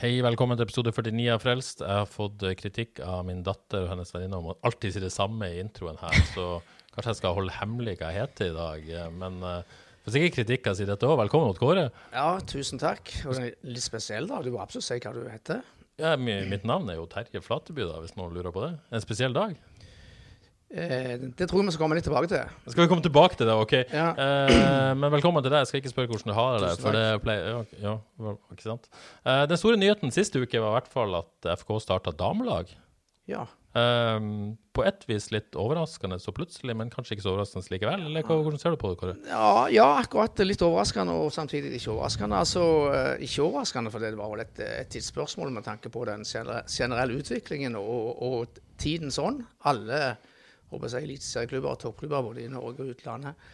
Hei, velkommen til episode 49 av Frelst. Jeg har fått eh, kritikk av min datter og hennes venninne om å alltid si det samme i introen her, så kanskje jeg skal holde hemmelig hva jeg heter i dag. eh, Men uh, for sikkert kritikk kan si dette òg. Velkommen, til Kåre. Ja, tusen takk. Og litt spesiell, da. Du må absolutt si hva du heter. Ja, mitt navn er jo Terje Flateby, da, hvis noen lurer på det. En spesiell dag. Eh, det tror jeg vi skal komme litt tilbake til. Skal vi komme tilbake til det, OK? Ja. Eh, men velkommen til deg. Jeg skal ikke spørre hvordan du har det. For det pleier, ja, ikke sant? Eh, den store nyheten siste uke var i hvert fall at FK starta damelag. Ja. Eh, på et vis litt overraskende så plutselig, men kanskje ikke så overraskende likevel. Eller hvordan ser du på det, Kåre? Ja, ja, akkurat litt overraskende, og samtidig ikke overraskende. Altså, eh, ikke overraskende, for det var vel et, et tidsspørsmål med tanke på den generelle utviklingen og, og tidens ånd. Alle håper jeg, eliteserieklubber og toppklubber både i Norge og utlandet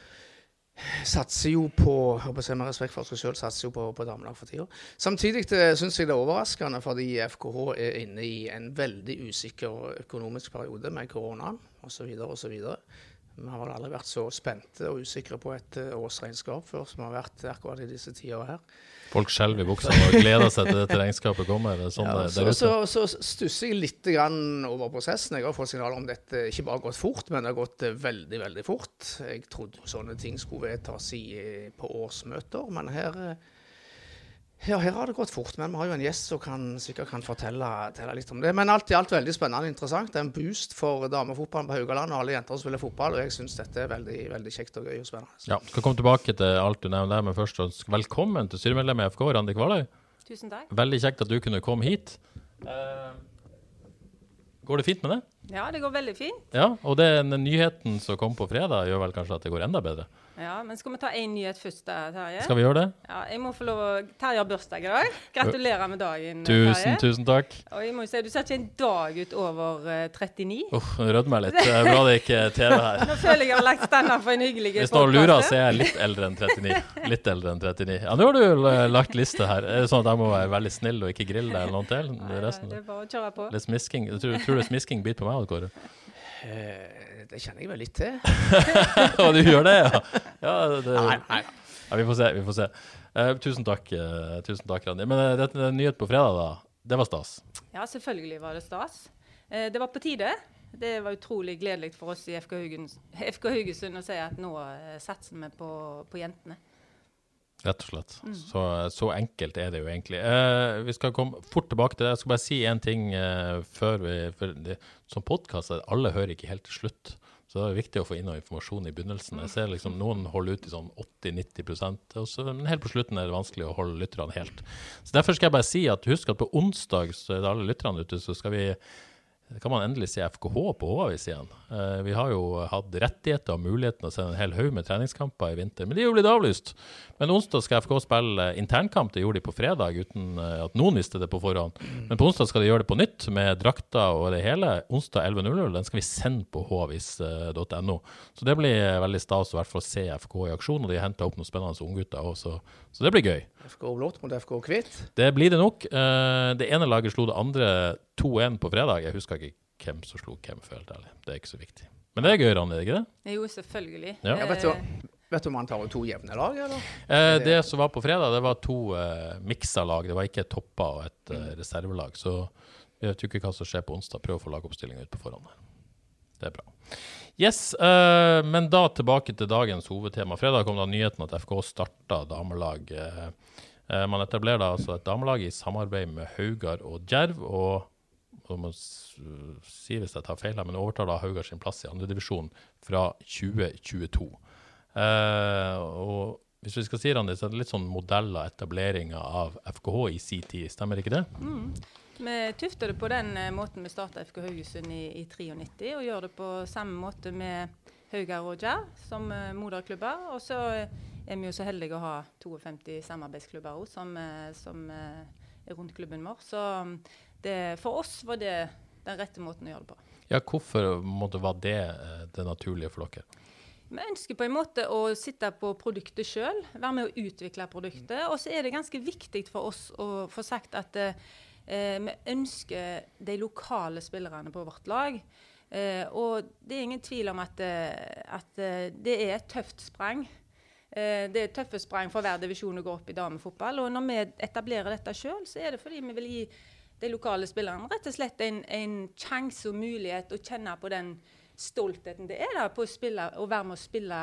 satser jo på håper jeg, med respekt for seg selv, satser jo på, på damelag for tida. Samtidig syns jeg det er overraskende, fordi FKH er inne i en veldig usikker økonomisk periode med koronaen osv. osv. Vi har vel aldri vært så spente og usikre på et eh, årsregnskap før som vi har vært akkurat i disse tider her. Folk skjelver i buksa og gleder seg til dette regnskapet kommer. Er sånn Ja, så, så, så stusser jeg litt grann over prosessen. Jeg har fått signaler om dette ikke bare har gått fort, men det har gått eh, veldig veldig fort. Jeg trodde sånne ting skulle vedtas eh, på årsmøter, men her, ja, her har det gått fort. Men vi har jo en gjest som kan, sikkert kan fortelle, fortelle litt om det. Men alt i alt veldig spennende og interessant. Det er en boost for damefotballen på Haugaland og alle jenter som spiller fotball, og jeg syns dette er veldig, veldig kjekt og gøy og spennende. Ja, skal komme tilbake til alt du nevner der, men først velkommen til styremedlem i FK, Randi Kvaløy. Tusen takk. Veldig kjekt at du kunne komme hit. Uh, går det fint med det? Ja, det går veldig fint. Ja, og den nyheten som kom på fredag, gjør vel kanskje at det går enda bedre? Ja, Men skal vi ta én nyhet først, da, Terje? Skal vi gjøre det? Ja, jeg må få lov å Terje har bursdag i dag. Gratulerer med dagen, Tusen, Terje. tusen takk. Og jeg må jo si, Du ser ikke en dag ut over eh, 39. Uff, jeg rødmer litt. Det er bra det ikke er TV her. Nå føler jeg jeg har lagt standa for en hyggelig Hvis noen lurer, så er jeg litt eldre enn 39. Litt eldre enn 39. Ja, nå har du eh, lagt liste her. Er det sånn at jeg må være veldig snill og ikke grille deg eller noe til? Nei, Det er bare å kjøre på. Litt smisking. Tror, tror du smisking biter på meg, Kåre? Det kjenner jeg vel litt til. Og du gjør det, ja? ja det, Nei, nei. Ja, vi får se. vi får se. Uh, tusen takk, uh, tusen takk, Randi. Men uh, det, er nyhet på fredag, da. Det var stas. Ja, selvfølgelig var det stas. Uh, det var på tide. Det var utrolig gledelig for oss i FK, Haugesund å si at nå satser vi på, på jentene. Rett og slett. Så, så enkelt er det jo egentlig. Eh, vi skal komme fort tilbake til det. Jeg skal bare si én ting eh, før vi for det, Som podkast alle hører ikke helt til slutt. Så det er viktig å få inn noe informasjon i begynnelsen. Jeg ser liksom Noen holder ut i sånn 80-90 og så- men helt på slutten er det vanskelig å holde lytterne helt. Så Derfor skal jeg bare si at husk at på onsdag så er det alle lytterne ute, så skal vi kan man endelig se FKH på Håavis igjen. Eh, vi har jo hatt rettigheter og muligheten å sende en hel haug med treningskamper i vinter, men de er jo blitt avlyst. Men onsdag skal FK spille internkamp, det gjorde de på fredag uten eh, at noen visste det på forhånd. Men på onsdag skal de gjøre det på nytt med drakta og det hele. Onsdag 11.00, den skal vi sende på havis.no. Så det blir eh, veldig stas i hvert fall se FK i aksjon, og de har henta opp noen spennende unggutter òg, så det blir gøy. FK blått mot FK hvitt. Det blir det nok. Eh, det ene laget slo det andre 2-1 på fredag. Jeg husker ikke hvem som slo hvem, for helt ærlig. Det er ikke så viktig. Men det er gøy, Randi, er det ikke det? Jo, selvfølgelig. Ja. Ja, vet, du, Eh, vet du om han tar to jevne lag, eller? Eh, det som var på fredag, det var to eh, miksa lag. Det var ikke et toppa og et eh, reservelag. Så vi vet jo ikke hva som skjer på onsdag. Prøv å få lagoppstillinga ut på forhånd. Det er bra. Yes, uh, men da tilbake til dagens hovedtema. Fredag kom da nyheten at FK starta damelag. Uh, man etablerer da altså et damelag i samarbeid med Haugar og Djerv. og og må s- si hvis jeg tar feil, her, men overtar da Haugar sin plass i andredivisjon fra 2022. Uh, og hvis vi skal si Randi, så er det litt sånn modell av etableringa av FKH i sin tid, stemmer ikke det? Vi tufter det på den eh, måten vi starta FK Haugesund i, i 93, og gjør det på samme måte med Haugar og Djerv som eh, moderklubber. Og så eh, er vi jo så heldige å ha 52 samarbeidsklubber også, som, som er rundt klubben vår. Så mm, det, for oss var det den rette måten å gjøre det på. Ja, hvorfor måtte, var det det naturlige for dere? Vi ønsker på en måte å sitte på produktet sjøl, være med å utvikle produktet. Og så er det ganske viktig for oss å få sagt at eh, vi ønsker de lokale spillerne på vårt lag. Eh, og det er ingen tvil om at, eh, at eh, det er et tøft sprang. Eh, det er tøffe sprang for hver divisjon å gå opp i damefotball. Og når vi etablerer dette sjøl, så er det fordi vi vil gi de lokale spillerne rett og slett en, en sjanse og mulighet å kjenne på den stoltheten det er da, på å, spille, å være med å spille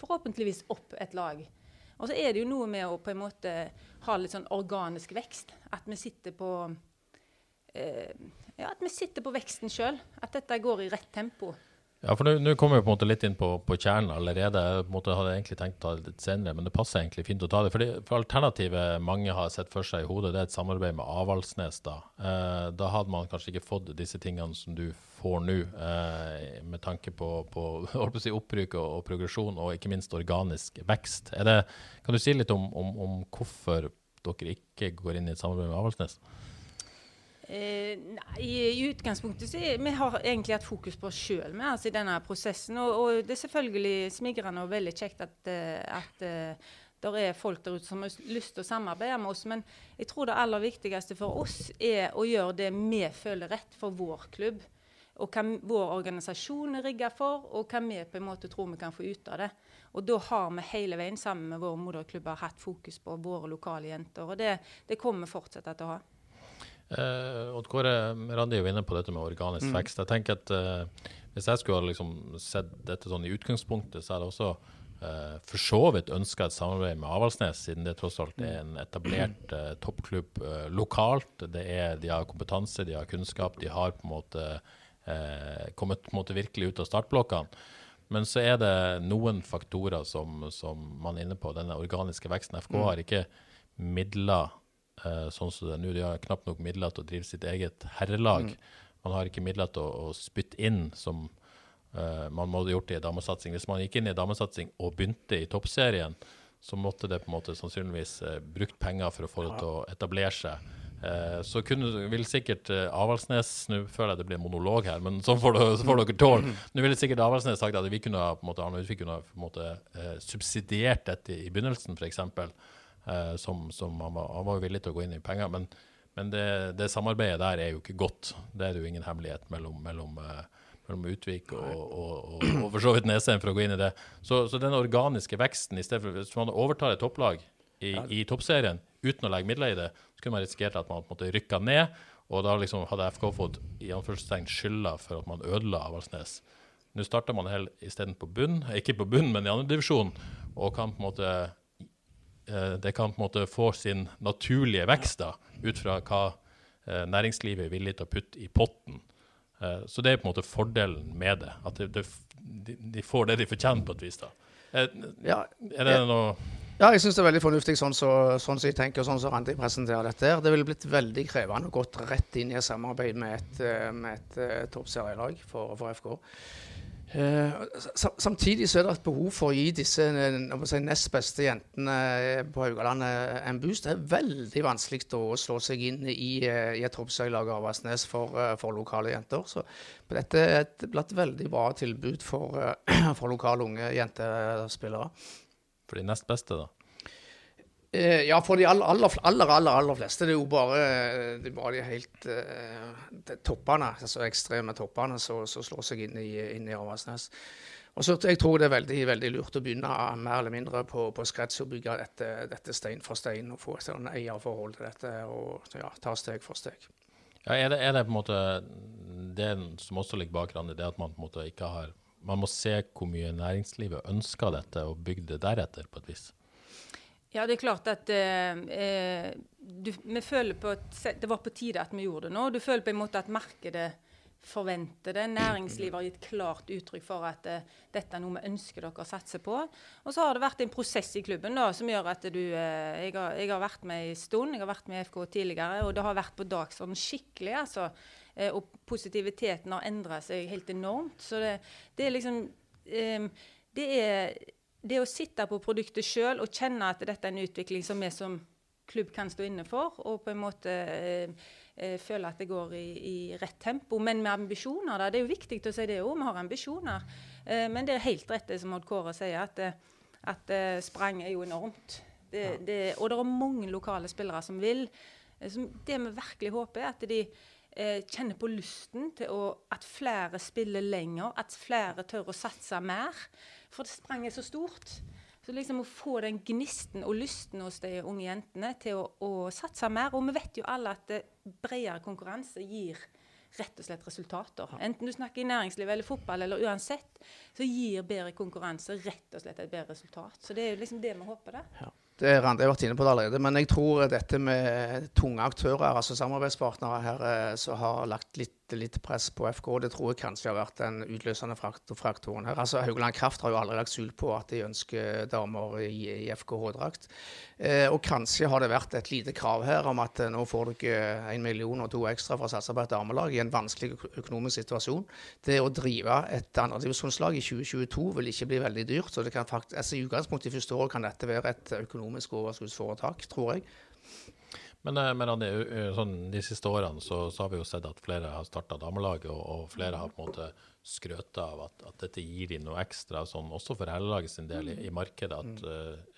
forhåpentligvis opp et lag. Og så er det jo noe med å på en måte ha litt sånn organisk vekst. At vi sitter på eh, ja, at vi sitter på veksten sjøl. At dette går i rett tempo. Ja, for nå kommer vi på en måte litt inn på, på kjernen allerede. Jeg på hadde egentlig tenkt å ta det litt senere, men det passer egentlig fint å ta det. Fordi, for Alternativet mange har sett for seg i hodet, det er et samarbeid med Avaldsnes. Da eh, Da hadde man kanskje ikke fått disse tingene som du får nå, eh, med tanke på, på si, opprykk og, og, progresjon, og ikke minst organisk vekst. Det, kan du si litt om, om, om hvorfor dere ikke går inn i et samarbeid med Avaldsnes? Eh, nei, I utgangspunktet så vi har egentlig hatt fokus på oss sjøl altså, i denne prosessen. Og, og, det er selvfølgelig smigrende og veldig kjekt at, eh, at uh, det er folk der ute som har lyst til å samarbeide med oss. Men jeg tror det aller viktigste for oss er å gjøre det vi føler rett for vår klubb. Og hva vår organisasjon er rigga for, og hva vi på en måte tror vi kan få ut av det. Og da har vi hele veien sammen med våre moderklubber hatt fokus på våre lokale jenter. Og det, det kommer vi fortsette til å ha. Uh, Odd Kåre Randi er jo inne på dette med organisk mm. vekst. Jeg tenker at uh, Hvis jeg skulle ha liksom sett dette sånn i utgangspunktet, så er det også uh, for så vidt ønska et samarbeid med Avaldsnes, siden det tross alt er en etablert uh, toppklubb lokalt. Det er, de har kompetanse, de har kunnskap, de har på en måte kommet på en måte virkelig ut av startblokkene. Men så er det noen faktorer som, som man er inne på, denne organiske veksten. FK mm. har ikke midler uh, sånn som det er nå. De har knapt nok midler til å drive sitt eget herrelag. Mm. Man har ikke midler til å, å spytte inn som uh, man måtte gjort i damesatsing. Hvis man gikk inn i damesatsing og begynte i toppserien, så måtte det på en måte sannsynligvis uh, brukt penger for å få det til å etablere seg. så kunne, vil sikkert Avaldsnes Nå føler jeg det blir monolog her, men sånn får, så får dere tåle. Nå ville sikkert Avaldsnes sagt at vi kunne på en måte, vi kunne på en måte subsidiert dette i begynnelsen, f.eks. Uh, som, som han, var, han, var, jo villig til å gå inn i penger. Men, men det, det, samarbeidet der er jo ikke godt. Det er det jo ingen hemmelighet mellom, mellom, uh, mellom Utvik og, og, og, og, for så vidt Nesheim for å gå inn i det. Så, så den organiske veksten, i stedet for hvis man overtar et topplag i, i, toppserien uten å legge midler i det, så kunne man risikert at man måte rykka ned. Og da liksom hadde FK fått i anførselstegn skylda for at man ødela Avaldsnes. Nå starter man isteden på bunn, ikke på bunn, men i andredivisjon, og kan på en måte det kan på en måte få sin naturlige vekst da, ut fra hva eh, næringslivet er villig til å putte i potten. Eh, så det er på en måte fordelen med det. At det, det, de får det de fortjener på et vis. da. Er, ja, er det noe ja, jeg syns det er veldig fornuftig sånn som så, sånn så jeg tenker, sånn som så Randi presenterer dette. her. Det ville blitt veldig krevende å gå rett inn i et samarbeid med et, med et toppserielag for, for FK. Eh, samtidig så er det et behov for å gi disse eh, si, nest beste jentene eh, på Haugalandet en boost. Det er veldig vanskelig å slå seg inn i, i et toppserielag av Avaldsnes for, for, lokale jenter. Så dette er et, et veldig bra tilbud for, for lokale unge jentespillere. For de nest beste, da? Eh, ja, for de aller, aller, aller, aller, fleste. Det er jo bare, det er bare de helt de toppene, altså ekstreme toppene, som slår seg inn i, inn i Avaldsnes. Og så Jeg tror det er veldig, veldig lurt å begynne mer eller mindre på, på skrets og bygge dette, dette, stein for stein. og Få et sånn eierforhold til dette og ja, ta steg for steg. Ja, er, det, er det på en måte det som også ligger bak det, at man på en måte ikke har Man må se hvor mye næringslivet ønsker dette, og bygge det deretter, på et vis? Ja, det er klart at eh, eh, du, vi føler på at det var på tide at vi gjorde det nå. Du føler på en måte at markedet forventer det. Næringslivet har gitt klart uttrykk for at eh, dette er noe vi ønsker dere å satse på. Og så har det vært en prosess i klubben da, som gjør at du eh, jeg, har, jeg, har, vært med en stund, jeg har vært med i FK tidligere, og det har vært på dagsorden skikkelig. altså. Uh, og positiviteten har endra seg helt enormt. Så det, det er liksom um, det er det å sitte på produktet sjøl og kjenne at dette er en utvikling som vi som klubb kan stå inne for, og på en måte eh, eh, føle at det går i, i, rett tempo. Men med ambisjoner, da. Det er jo viktig å si det òg. Vi har ambisjoner. Eh, men det er helt rett det som Odd Kåre sier, at, eh, at eh, sprang er jo enormt. Det, det, og det er mange lokale spillere som vil. Eh, som det vi virkelig håper, er at de kjenner på lysten til å, at flere spiller lenger, at flere tør å satse mer. For det sprang er så stort. Så liksom å få den gnisten og lysten hos de unge jentene til å, å satse mer. Og vi vet jo alle at bredere konkurranse gir rett og slett resultater. Enten du snakker i næringslivet eller fotball, eller uansett, så gir bedre konkurranse rett og slett et bedre resultat. Så det er jo liksom det vi håper, da. Ja. Det Randi har vært inne på det allerede. Men jeg tror dette med tunge aktører, altså samarbeidspartnere her, eh, som har lagt litt, litt, press på FK, det tror jeg kanskje har vært den utløsende fraktoren her. Altså Haugland Kraft har jo aldri lagt skjul på at de ønsker damer i, FKH-drakt. Eh, og kanskje har det vært et lite krav her om at eh, nå får dere en million og to ekstra for å satse på et damelag i en vanskelig økonomisk situasjon. Det å drive et andredivisjonslag i 2022 vil ikke bli veldig dyrt. så det kan faktisk, altså I utgangspunktet i første år kan dette være et økonomisk overskuddsforetak, tror jeg. Men, men men sånn, de siste årene så, så, har vi jo sett at flere har starta damelaget, og, og, flere har på en måte skrøt av at, at, dette gir dem noe ekstra, sånn, også for herrelaget sin del i, i markedet, at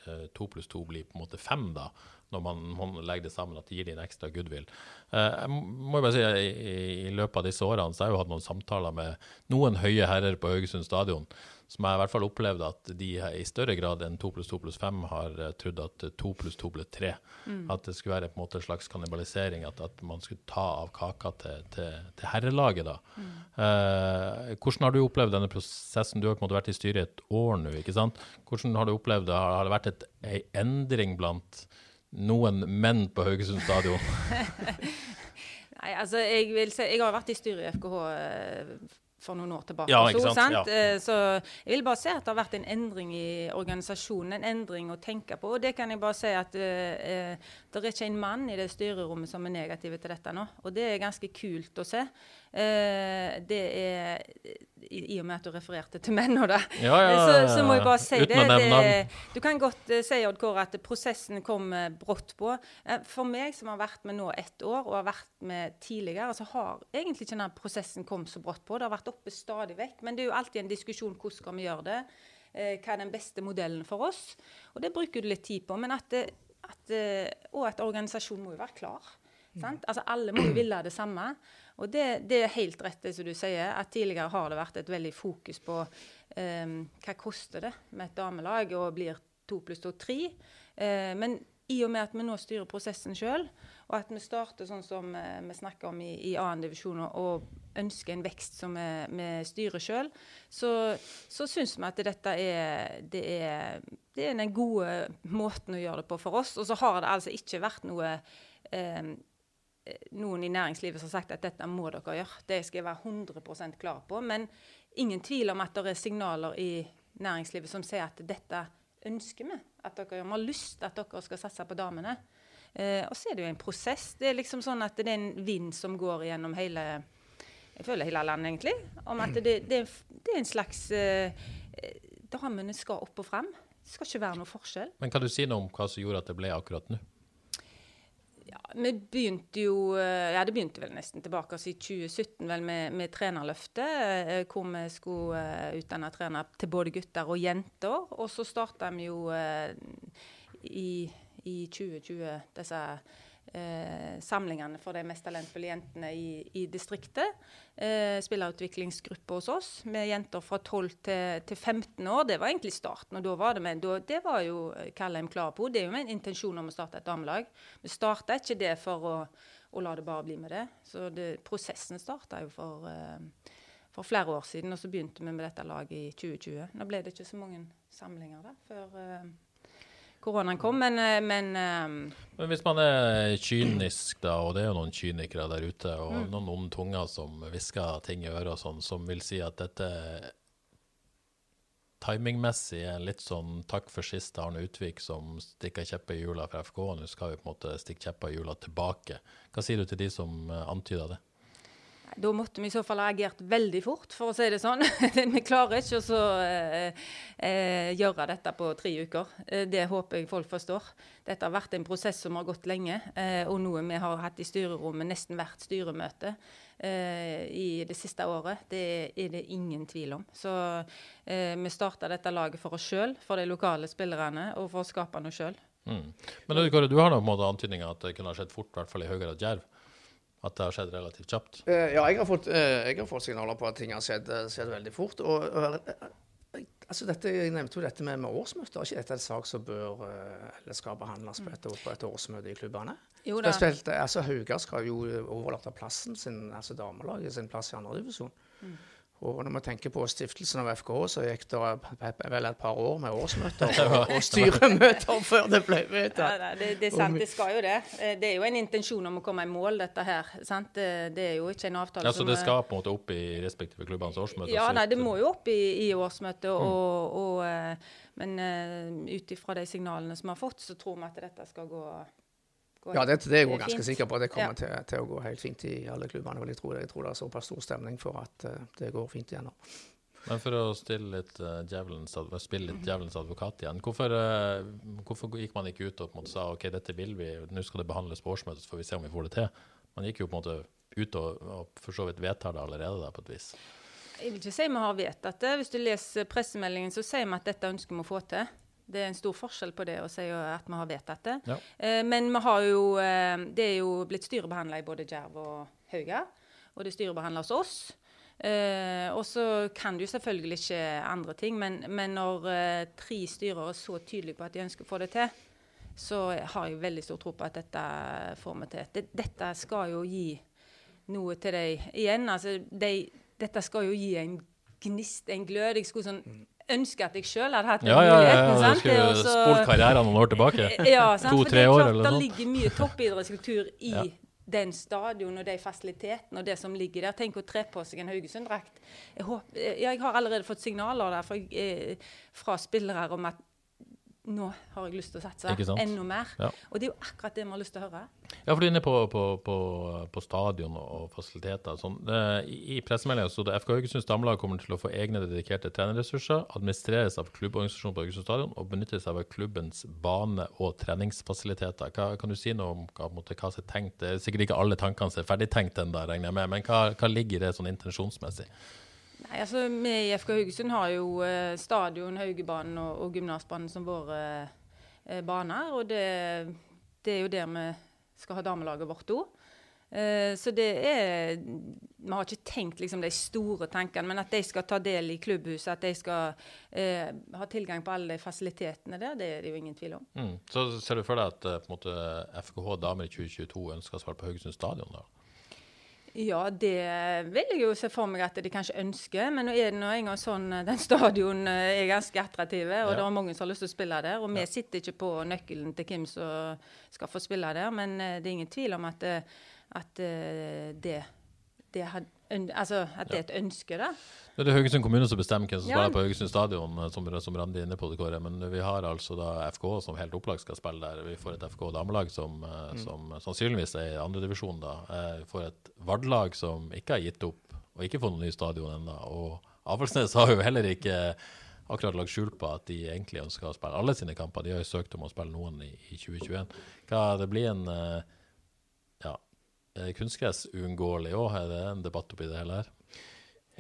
uh, pluss to blir på en måte fem da, når man, man, legger det sammen, at det gir dem en ekstra goodwill. Uh, jeg må jo bare si, i, i, løpet av disse årene så har jeg jo hatt noen samtaler med noen høye herrer på Haugesund stadion som jeg i hvert fall opplevde at de i større grad enn 2 pluss 2 pluss 5 har uh, trodd at 2 pluss 2 pluss 3. Mm. At det skulle være på en måte en slags kannibalisering, at, at, man skulle ta av kaka til, til, til herrelaget. da. Mm. Eh, hvordan har du opplevd denne prosessen? Du har på en måte vært i styret i et år nå. ikke sant? Hvordan har du opplevd det? Har, har det vært en endring blant noen menn på Haugesund stadion? Nei, altså jeg vil si, jeg har vært i styret i FKH eh, for noen år tilbake. Ja, ikke sant? sant? Ja. Eh, så jeg vil bare si at det har vært en endring i organisasjonen, en endring å tenke på. Og det kan jeg bare si at uh, det er ikke en mann i det styrerommet som er negativ til dette nå. Og det er ganske kult å se. Uh, det er i, i, og med at du refererte til menn og da, ja, ja, så, så, må jeg bare si det. det. Du kan godt uh, si Odd Kåre, at prosessen kom uh, brått på. for meg som har vært med nå ett år, og har vært med tidligere, så har egentlig ikke denne prosessen kommet så brått på. Det har vært oppe stadig vekk. Men det er jo alltid en diskusjon hvordan skal vi gjøre det. hva er den beste modellen for oss? Og det bruker du litt tid på. men at, at og at organisasjonen må jo være klar. Sant? Altså Alle må jo ville det samme. Og det, det, er helt rett det som du sier, at tidligere har det vært et veldig fokus på um, hva koster det med et damelag, og blir to pluss to tre. Uh, men i og med at vi nå styrer prosessen sjøl, og at vi starter sånn som uh, vi snakker om i, i annen divisjon, og ønsker en vekst som vi, vi styrer sjøl, så, så syns vi at dette er det, er det, er den gode måten å gjøre det på for oss. Og så har det altså ikke vært noe Eh, noen i næringslivet som har sagt at dette må dere gjøre. Det skal jeg være 100% klar på. Men ingen tvil om at det er signaler i næringslivet som sier at dette ønsker vi at dere. Vi har lyst til at dere skal satse på damene. Eh, og så er det jo en prosess. Det er liksom sånn at det er en vind som går gjennom hele jeg føler hele landet, egentlig. Om at det, det, det er en slags eh, Damene skal opp og frem. Det skal ikke være noe forskjell. Men kan du si noe om hva som gjorde at det ble akkurat nå? Ja, vi begynte jo eh, Ja, det begynte vel nesten tilbake i 2017 vel med, med trenerløftet, eh, hvor vi skulle uh, utdanne trenere til både gutter og jenter. Og så starta vi jo i, i, 2020 disse eh, samlingene for de mest talentfulle jentene i, i distriktet. Eh, spillerutviklingsgruppe hos oss med jenter fra 12 til, til, 15 år. Det var egentlig starten. og da var Det med, da, det var jo Kallheim klar på. Det er jo med en intensjon om å starte et damelag. Vi starta ikke det for å, å, la det bare bli med det. Så det, prosessen starta jo for, eh, for flere år siden, og så begynte vi med dette laget i 2020. Nå ble det ikke så mange samlinger da, før eh, koronaen kom. Men, eh, men eh, Men hvis man er kynisk, da, og det er jo noen kynikere der ute, og Mm. noen onde tunger som hvisker ting i øret og sånn, som vil si at dette timingmessig er litt sånn takk for sist Arne Utvik som stikker kjepper i hjula for FK, og nå skal vi på en måte stikke kjepper i hjula tilbake. Hva sier du til de som eh, antyder det? Da måtte vi i så fall ha agert veldig fort, for å si det sånn. vi klarer ikke å eh, eh, gjøre dette på tre uker. Eh, det håper jeg folk forstår. Dette har vært en prosess som har gått lenge, eh, og noe vi har hatt i styrerommet nesten hvert styremøte eh, i det siste året. Det er det ingen tvil om. Så eh, vi starta dette laget for oss sjøl, for de lokale spillerne, og for å skape noe sjøl. Mm. Men du, du har noen antydninger at det kunne ha skjedd fort, i hvert fall i Høyre og Djerv. At det har skjedd relativt kjapt. Eh, Ja, jeg har, fått, eh, jeg har fått signaler på at ting har skjedd, eh, skjedd veldig fort. Og, og, altså dette, jeg nevnte jo dette med, med årsmøter. Er ikke dette en sak som bør eller skal behandles på et, på et årsmøte i klubbene? Jo da. Spesielt, altså Haugar skal jo overlate plassen sin, altså damelaget sin plass i andredivisjon. Mm. Og når vi tenker på stiftelsen av FKH, så gikk det vel et par år med årsmøter og, og styremøter før det ble vedtatt. Ja, det, det er sant, det skal jo det. Eh, Det er jo en intensjon om å komme i mål, dette her. sant? Det, er jo ikke en avtale Ja, så som det skal på en måte opp i respektive klubbenes årsmøte? Ja, nei, det må jo opp i, i årsmøtet. Og, og, eh, men uh, ut ifra de signalene som vi har fått, så tror vi at dette skal gå, Ja, det, det er jeg også fint. ganske sikker på. Det kommer Ja. til, til å gå helt fint i alle klubbene. Jeg tror, jeg tror det er såpass stor stemning for at uh, det går fint igjennom. Men for å litt, uh, djevelens, spille litt djevelens advokat igjen, hvorfor, uh, hvorfor gikk man ikke ut og på en måte sa ok, dette vil vi, nå skal det behandles på årsmøtet, så får vi se om vi får det til? Man gikk jo på en måte ut og, og for så vidt vedtar det allerede, da, på et vis. Jeg vil ikke si vi har vedtatt det. Hvis du leser pressemeldingen, så sier vi at dette ønsker vi å få til. Det er en stor forskjell på det å si at vi har vedtatt det. Ja. Eh, men vi har jo, eh, det er jo blitt styrebehandla i både Djerv og Hauga. Og det er styrebehandla hos oss. Eh, og så kan jo selvfølgelig ikke andre ting, men, men når eh, tre styrer er så tydelige på at de ønsker å få det til, så har jeg veldig stor tro på at dette får vi til. Det, dette skal jo gi noe til deg igjen. Altså, de, dette skal jo gi en gnist, en glød. Jeg skulle sånn ønske at jeg sjøl hadde hatt den Ja, ja, ja, muligheten. ja, du skulle spolt karrieren noen år tilbake. ja, To-tre år eller noe Det ligger mye toppidrettskultur i Ja. den stadion og de fasilitetene og det som ligger der. Tenk å tre på seg en Haugesund-drakt. Jeg, ja, jeg har allerede fått signaler der fra, eh, fra spillere om at nå har jeg lyst til å satse enda mer. Ja. Og det er jo akkurat det vi har lyst til å høre. Ja, for du er inne på, på, på, på stadion og fasiliteter. Sånn. Eh, I, i pressemeldinga sto det FK Haugesunds damelag kommer til å få egne dedikerte trenerressurser, administreres av klubborganisasjonen på Haugesund stadion og benyttes av klubbens bane- og treningsfasiliteter. Hva, kan du si noe om hva, måte, hva som er tenkt? Det er sikkert ikke alle tankene som er ferdigtenkt ennå, regner jeg med, men hva, hva ligger i det sånn intensjonsmessig? Nei, altså Vi i FK Haugesund har jo eh, stadion, Haugebanen og, og gymnasbanen som våre eh, baner. Og det, det er jo der vi skal ha damelaget vårt òg. Eh, så det er Vi har ikke tenkt liksom de store tankene, men at de skal ta del i klubbhuset, at de skal eh, ha tilgang på alle de fasilitetene der, det er det jo ingen tvil om. Mm. Så ser du for deg at eh, måte, FKH damer i 2022 ønsker å svare på Haugesund stadion? da? Ja, det vil jeg jo se for meg at de kanskje ønsker. Men nå er det nå en gang sånn eh, den stadion eh, er ganske attraktiv, og Ja. det er mange som har lyst til å spille der. Og vi sitter ikke på nøkkelen til hvem som skal få spille der, men eh, det er ingen tvil om at, at det, det, altså, at det er et ønske, da. Det er Haugesund kommune som bestemmer hvem som Ja. spiller på Haugesund stadion, eh, som, som Randi er inne på det, Kåre. Men vi har altså da FK som helt opplagt skal spille der. Vi får et FK damelag som, mm. som sannsynligvis er i andredivisjon da. Eh, Vi får et Vard-lag som ikke har gitt opp, og ikke fått noe ny stadion ennå. Og Avaldsnes har jo heller ikke akkurat lagt skjul på at de egentlig ønsker å spille alle sine kamper. De har jo søkt om å spille noen i, i 2021. Hva det blir en eh, ja, eh, kunstgress uunngåelig òg? Er det en debatt oppi det hele her?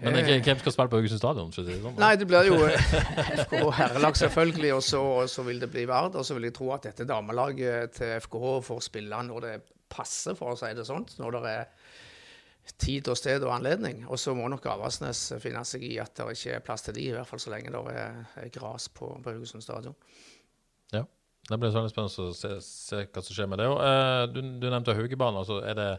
Men ikke, hvem skal spille på Haugesund stadion? sånn? Nei, det blir jo FKH herrelag, selvfølgelig, og så, og så vil det bli Vard. Og så vil jeg tro at dette damelaget til FKH får spille når det passer, for å si det sånn. Når det er tid og sted og anledning. Og så må nok Avaldsnes finne seg i at det ikke er plass til de, i hvert fall så lenge det er, er gras på, på Haugesund stadion. Ja. Det blir veldig spennende å se, se hva som skjer med det. Og, eh, du, du nevnte Haugebanen. Altså, er det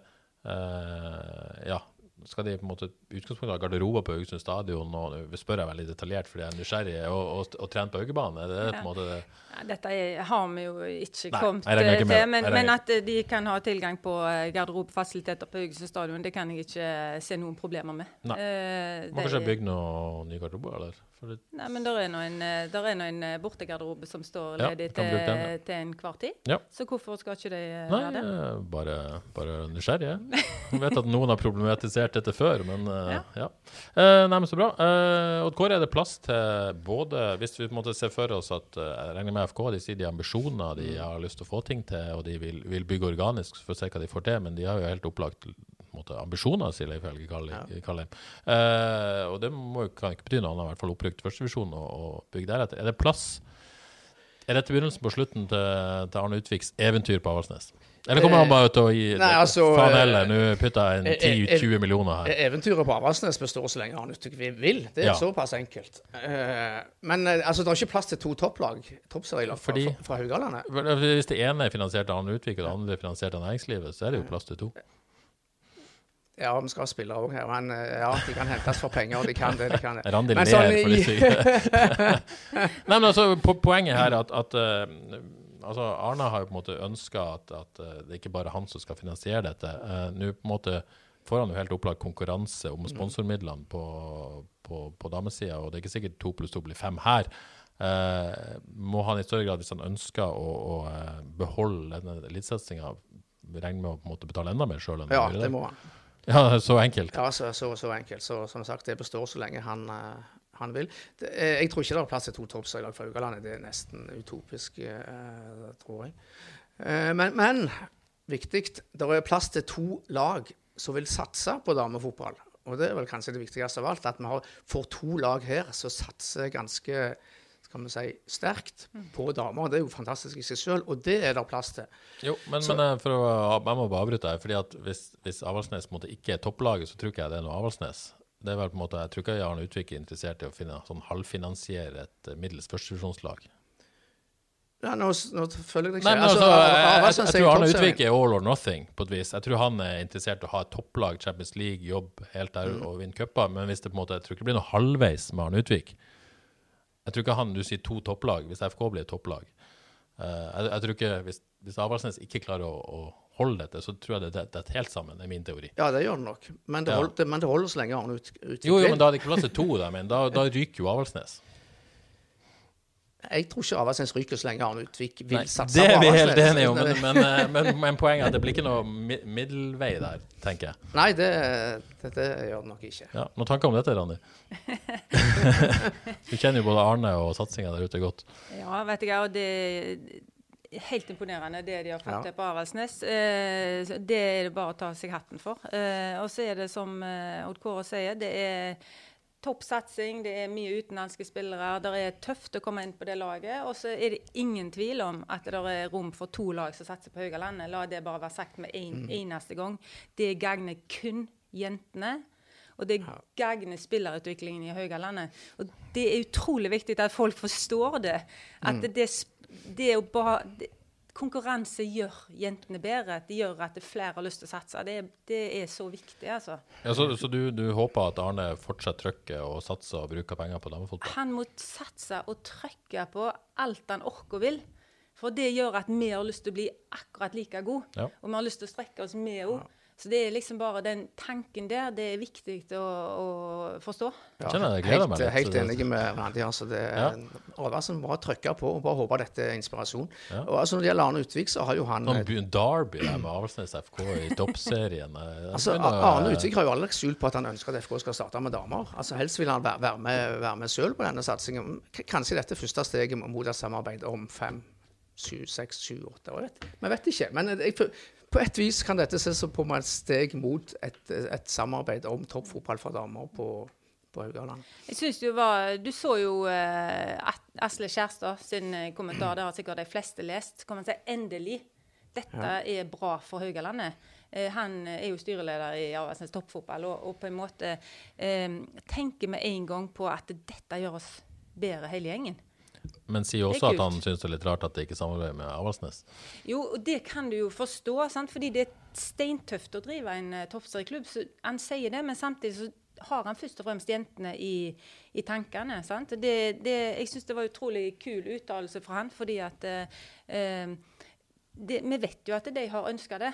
eh, Ja, skal de på en måte utgangspunktet ha garderober på Haugesund stadion? Og nå spør jeg veldig detaljert fordi jeg er nysgjerrig, og, og, og trene på Haugebanen? Er det på en måte det? Ja, dette er, har vi jo ikke Nei, kommet ikke til. Men, men at de kan ha tilgang på eh, garderobefasiliteter på Haugesund stadion, det kan jeg ikke eh, se noen problemer med. Nei. Eh, Må kanskje bygge noen nye garderober, eller? Det, Nei, men der er nå en, eh, der er nå en eh, bortegarderobe som står ledig bruke den, til, til enhver tid. Ja. Så hvorfor skal ikke de eh, nei, være det? eh, bare, bare nysgjerrig. jeg. Vet at noen har problematisert dette før, men eh, ja. Ja. Eh, nei, men så bra. Uh, Odd Kåre, er det plass til både Hvis vi måtte se for oss at eh, jeg regner med FK de sier de ambisjoner, de har lyst til å få ting til, og de vil, vil bygge organisk for å se hva de får til, men de har jo helt opplagt måte, ambisjoner, sier Leif Helge Kalheim. Ja. Eh, og det må, kan ikke bety noe annet, i hvert fall opprykt førstevisjon og, og bygg deretter. Er det plass Er dette begynnelsen på slutten til, til Arne Utviks eventyr på Avaldsnes? Eller kommer han bare til å gi Nei, altså, Faen eh, heller, nå putter jeg inn eh, eh, 10-20 millioner her. Eventyret på Avaldsnes består så lenge Arne Utvik vil. Det er Ja. såpass enkelt. Eh, men eh, altså, det er ikke plass til to topplag, toppserielag fra, fra Haugalandet. Hvis det ene er finansiert av Arne Utvik, og det andre er finansiert av næringslivet, så er det jo plass til to. Ja, vi skal ha spillere òg her, men eh, ja, de kan hentes for penger. og De kan det, de kan det. Randi ler sånn for de syke. Nei, men altså, po poenget her er at, at uh, altså, Arna har jo på en måte ønska at, at uh, det ikke bare han som skal finansiere dette. Uh, Nå på en måte får han jo helt opplagt konkurranse om sponsormidlene på, på, på damesida, og det er ikke sikkert to pluss to blir fem her. Uh, må han i større grad, hvis han ønsker å, å eh, beholde denne elitesatsinga, regne med å på en måte betale enda mer sjøl Ja, han det må han. Ja, så enkelt. Ja, så, så, så enkelt. Så som sagt, det består så lenge han, eh, han vil. Det, eh, jeg tror ikke det er plass til to toppser i lag fra Haugalandet. Det er nesten utopisk, eh, tror jeg. Eh, men, men viktig, det er plass til to lag som vil satse på damefotball. Og det er vel kanskje det viktigste av alt, at vi får to lag her som satser ganske skal vi si, sterkt på damer. Det er jo fantastisk i seg selv, og det er det plass til. Jo, men, men eh, for å, jeg må bare avbryte her. fordi at Hvis, hvis Avaldsnes ikke er topplaget, så tror ikke jeg det er noe Avaldsnes. Det er vel på en måte, Jeg tror ikke Arne Utvik er interessert i å finne, sånn halvfinansiere et eh, middels førstevisjonslag. Ja, nå, nå føler jeg deg ikke. Nei, men altså, jeg, jeg, jeg, er tror Arne. Utvik er all or nothing, på et vis. Jeg tror han er interessert i å ha et topplag, Champions League, jobb helt der og vinne cuper. Men hvis det på en måte, jeg tror ikke det blir noe halvveis med Arne Utvik. Jeg tror ikke han, Du sier to topplag, hvis FK blir et topplag. Eh, jeg, jeg tror ikke, Hvis, hvis Avaldsnes ikke klarer å, å holde dette, så tror jeg det det detter helt sammen, er min teori. Ja, det gjør det nok. Men det, Ja. hold, det, men det holder så lenge han ut, Utvik Jo, jo, men da er det ikke plass til to der, men da, da ryker jo Avaldsnes. Jeg tror ikke Avaldsnes ryker så lenge Arne Utvik vil Nei, satse det på er vi helt Avaldsnes. enige om, men, men, eh, men, men poenget er at det blir ikke noe middelvei der, tenker jeg. Nei, det, det, det gjør det nok ikke. Ja, Noen tanker om dette, Randi? du kjenner jo både Arne og satsinga der ute godt. Ja, vet jeg, og det er helt imponerende det de har fått Ja. på Avaldsnes. Eh, det er det bare å ta seg hatten for. Eh, og så er det som eh, Odd Kåre sier, det er topp satsing, det er mye utenlandske spillere. Det er tøft å komme inn på det laget. Og så er det ingen tvil om at det er rom for to lag som satser på Haugalandet. La det bare være sagt med en eneste gang. Det gagner kun jentene. Og det gagner spillerutviklingen i Haugalandet. Og det er utrolig viktig at folk forstår det. At det, det, det er jo bare det, Konkurranse gjør jentene bedre. Det gjør at flere har lyst til å satse. Det, det er så viktig, altså. Ja, så så du, du håper at Arne fortsetter trykker og satser og bruker penger på damefotball? Han må satse og trykke på alt han orker og vil. For det gjør at vi har lyst til å bli akkurat like gode. Ja. Og vi har lyst til å strekke oss med òg. Så det er liksom bare den tanken der, det er viktig å, å forstå. Ja, jeg gleder helt, meg litt, Helt enig med Randi. Altså det, er Ja. Overraskende bra bare trykke på og bare håpe dette er inspirasjon. Ja. Og altså, Når det gjelder Arne Utvik, så har jo han Noen by- Derby der med Avaldsnes FK i toppserien. eh, Altså, Arne Utvik har jo aldri skjult på at han ønsker at FK skal starte med damer. Altså, Helst vil han være, være med, være med selv på denne satsingen. K- Kanskje dette første steget mot et samarbeid om fem, sju, seks, sju, åtte år. vet- Vi vet ikke. Men jeg, føl- på et vis kan dette ses på som et steg mot et, et samarbeid om toppfotball for damer på, på Haugaland. Jeg synes Du var, du så jo uh, Asle Kjærstad sin eh, kommentar. Det har sikkert de fleste lest. Kan man si endelig. Dette er bra for Haugalandet. Uh, han er jo styreleder i Avaldsnes toppfotball og, og på en måte uh, tenker med en gang på at dette gjør oss bedre hele gjengen. Men sier er også at han syns det er litt rart at det ikke samarbeider med Avaldsnes. Jo, og det kan du jo forstå, sant? fordi det er steintøft å drive en uh, toppserieklubb. Så han sier det, men samtidig så har han først og fremst jentene i, i tankene. sant? Det, det, jeg syns det var utrolig kul uttalelse fra han, fordi at eh, eh, det, Vi vet jo at de har ønska det,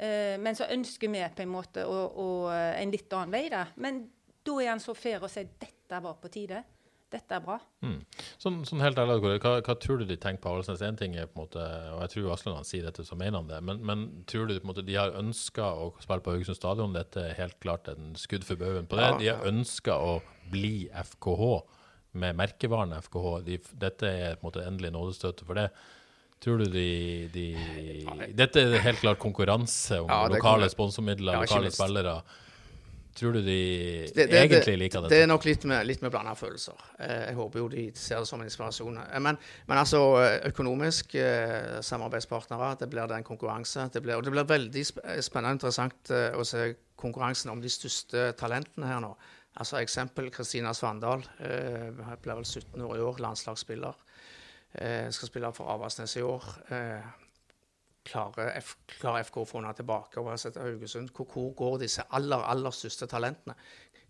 Uh, men så ønsker vi på en måte å, å, eh, en litt annen vei. da. Men da er han så fair å si dette var på tide. Dette er bra. Mm. Sånn, sånn helt ærlig, hva, hva tror du de tenker på Avaldsnes? En ting er på en måte, og jeg tror Aslund han sier dette, så mener han det, men, men tror du på en måte, de har ønska å spille på Haugesund stadion? Dette er helt klart en skudd for baugen på det. Ja, De har ønska å bli FKH med merkevaren FKH. De, dette er på en måte endelig nådestøtet for det. Tror du de, de Dette er helt klart konkurranse om Ja, lokale sponsormidler, lokale spillere. Tror du de Det, det, egentlig det, liker det dette? er nok litt med, litt med blanda følelser. Eh, jeg håper jo de ser det som en inspirasjon. Eh, Men, men altså eh, økonomisk samarbeidspartnere, det blir det en konkurranse. Det blir, og det blir veldig spennende og interessant å se konkurransen om de største talentene her nå. Altså Eksempel Kristina Svandal. Blir vel 17 år i år, landslagsspiller. Skal spille for Avaldsnes i år. Eh, klarer, F, klarer FK å få henne tilbake og sette Haugesund? Hvor, hvor går disse aller, aller største talentene?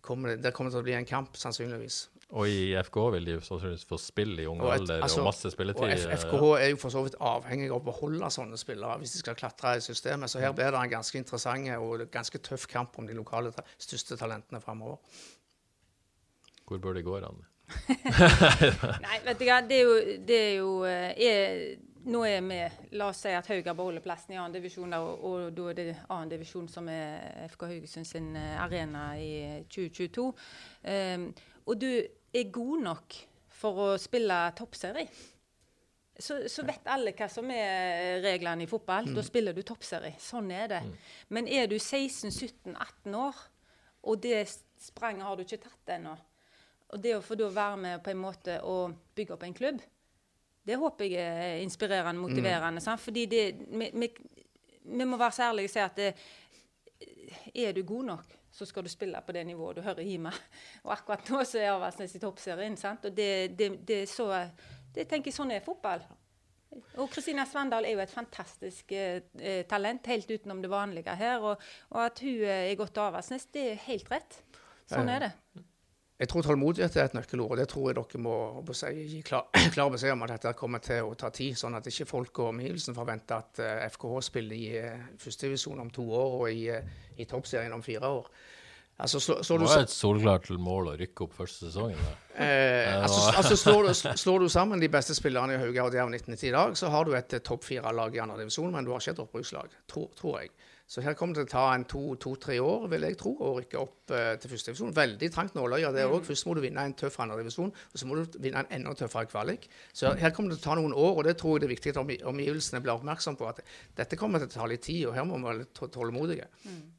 Kommer det, det kommer til å bli en kamp, sannsynligvis. Og i FK vil de sannsynligvis få spill i ung Og alder altså, og masse spilletid. Og F FKH er jo for så vidt avhengig av å beholde sånne spillere hvis de skal klatre i systemet. Så her blir det en ganske interessant og ganske tøff kamp om de lokale ta største talentene framover. Hvor bør de gå, Randi? Nei, vet du hva, det er jo, det er jo eh, er, Nå er vi La oss si at Hauga beholder plassen i annen divisjon, og, og da er det annen divisjon som er FK Haugesund sin eh, arena i 2022. Um, og du er god nok for å spille toppserie. Så, så vet alle hva som er reglene i fotball. Da spiller du toppserie. Sånn er det. Men er du 16-17-18 år, og det spranget har du ikke tatt ennå, og det å få da være med på en måte å bygge opp en klubb, det håper jeg er inspirerende, motiverende. Sant? Fordi det, vi, vi, vi må være så ærlige og si at det, er du god nok, så skal du spille på det nivået du hører hjemme. Og akkurat nå så er Avaldsnes i toppserien. Sant? Og det, det, det så det tenker jeg Sånn er fotball. Og Kristina Svandal er jo et fantastisk eh, eh, talent, helt utenom det vanlige her. Og, og at hun er til Avaldsnes, det er helt rett. Sånn er det. Jeg tror tålmodighet er et nøkkelord, og det tror jeg dere må, må si, gi klar, klar beskjed om at dette kommer til å ta tid, sånn at ikke folk og omgivelsen forventer at uh, FKH spiller i uh, førstedivisjon om to år og i, uh, i toppserien om fire år. Altså, slå, så Det var et solklart mål å rykke opp første sesongen. Eh, altså, altså slår, du, slår du sammen de beste spillerne i Hauge og Djerv 1990 i dag, så har du et eh, topp fire-lag i andre divisjon, men du har ikke et opprykkslag, tror, tror jeg. Så her kommer det til å ta en to-tre år, vil jeg tro, å rykke opp eh, til første divisjon. Veldig trangt nåløye det òg. Først må du vinne en tøff andre divisjon, og så må du vinne en enda tøffere kvalik. Så her kommer det til å ta noen år, og det tror jeg det er viktig at omgivelsene blir oppmerksom på. At dette kommer til å ta litt tid, og her må vi være litt tå- tålmodige.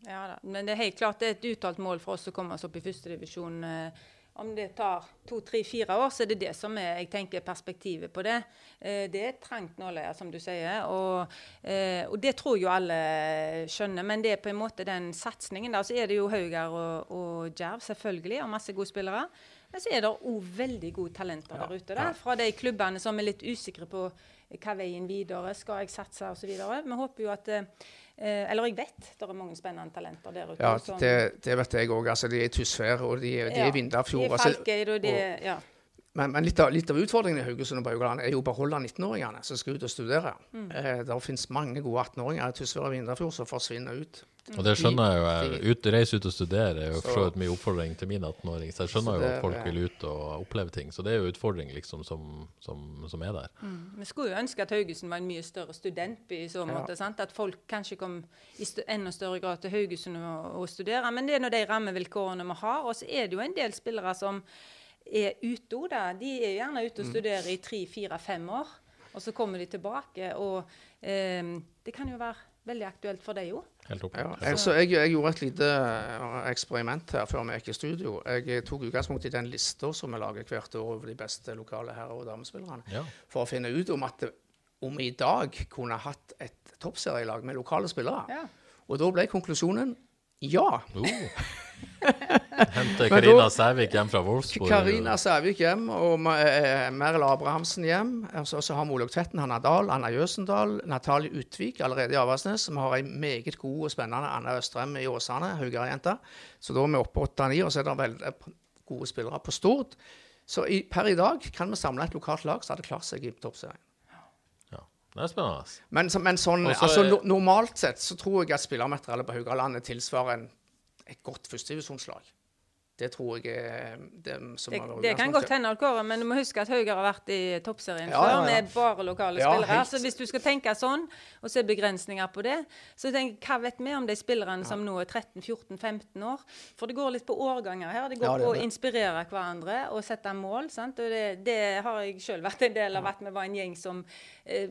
Ja da. Men det er helt klart det er et uttalt mål for oss å komme oss opp i førstedivisjon. Eh, om det tar to, tre, fire år, så er det det som er jeg tenker, perspektivet på det. Eh, det er trangt nåløye, som du sier. Og, eh, og det tror jo alle skjønner. Men det er på en måte den satsingen. der, Så er det jo Haugar og, og Djerv, selvfølgelig, og masse gode spillere. Men så er det òg veldig gode talenter der ute. Da, fra de klubbene som er litt usikre på hva veien videre, skal jeg satse osv. Vi håper jo at eh, Eller jeg vet det er mange spennende talenter der ute. Ja, det, det vet jeg òg. Altså, de er i Tysvær, og de, de er i Vindafjord. De er i Falkeid, og de er ja. Men, men litt, av, litt av utfordringen i Haugesund og Baugaland er jo å beholde 19-åringene som skal ut og studere. Mm. Eh, det finnes mange gode 18-åringer i Tysvær og Vindafjord som forsvinner ut. Og det skjønner jeg jo. Jeg ut, reise ut og studere er jo for Så- vidt mye oppfordring til min 18-åring, så jeg skjønner Så jo at folk vil ut og oppleve ting. Så det er jo utfordring liksom som, som, som er der. Vi skulle jo ønske at Haugesund var en mye større studentby i så Ja. måte. sant? At folk kanskje kom i st enda større grad til Haugesund og, og studere. Men det er nå de rammevilkårene vi har. Og så er det jo en del spillere som er ute da. De er gjerne ute og studerer i tre, fire, fem år. Og så kommer de tilbake. Og eh, det kan jo være veldig aktuelt for deg òg. Helt. Ja, jeg, så jeg, jeg gjorde et lite eh, eksperiment her før vi gikk i studio. Jeg tok utgangspunkt i den lista som vi lager hvert år over de beste lokale herre- og damespillerne, Ja. for å finne ut om at om vi i dag kunne hatt et toppserielag med lokale spillere. Ja. Og da ble konklusjonen ja. Uh. Henter Karina Sævik hjem fra Wolfsburg. Karina Sævik hjem og Ma- eh, Abrahamsen hjem. Og så- så har vi Olaug Tvetten, Hanna Dahl, Anna Jøsendal, Natalie Utvik allerede i Avaldsnes. Vi har ei meget god og spennende Anna Østrem i Åsane, Haugar-jenta. Så da er vi oppe åtte-ni, og så er det veldig gode spillere på Stord. Så i, per i dag kan vi samle et lokalt lag som hadde klart seg i toppserien. Det er spennende. Men, så- men sånn, Også, altså, no, normalt sett så tror jeg at spillermaterialet på Haugalandet tilsvarer en, et godt førstedivisjonslag. Det tror jeg er det som Det, har vært det kan godt hende, Kåre, men du må huske at Hauger har vært i toppserien Ja, før ja, ja. med bare lokale Ja, spillere. helt. Så hvis du skal tenke sånn, og se begrensninger på det, så tenk, hva vet vi om de spillerne som nå er 13-14-15 år? For det går litt på årganger her. Det går Ja, det på å inspirere hverandre og sette mål. sant? Og det, det har jeg sjøl vært en del av. At vi var en gjeng som eh,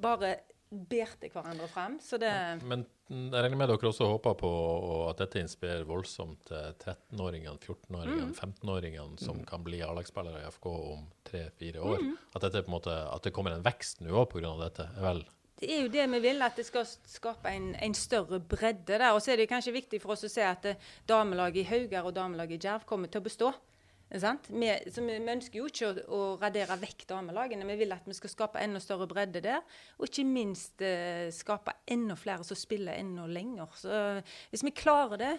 bare til hverandre frem. Så det Men jeg regner med dere også håper på at dette inspirerer voldsomt til 13-åringene, 14-åringene, 15-åringene som kan bli A-lagsspillere i FK om tre-fire år. At, på en måte, at det kommer en vekst nå òg pga. dette. vel Det er jo det vi vil, at det skal skape en, en større bredde der. Og så er det kanskje viktig for oss å se at eh, damelaget i Haugar og damelaget i Djerv kommer til å bestå. Sant? Vi, så vi, vi ønsker jo ikke å, å radere vekk damelagene. Vi vil at vi skal skape enda større bredde der. Og ikke minst eh, skape enda flere som spiller enda lenger. Så hvis vi klarer det,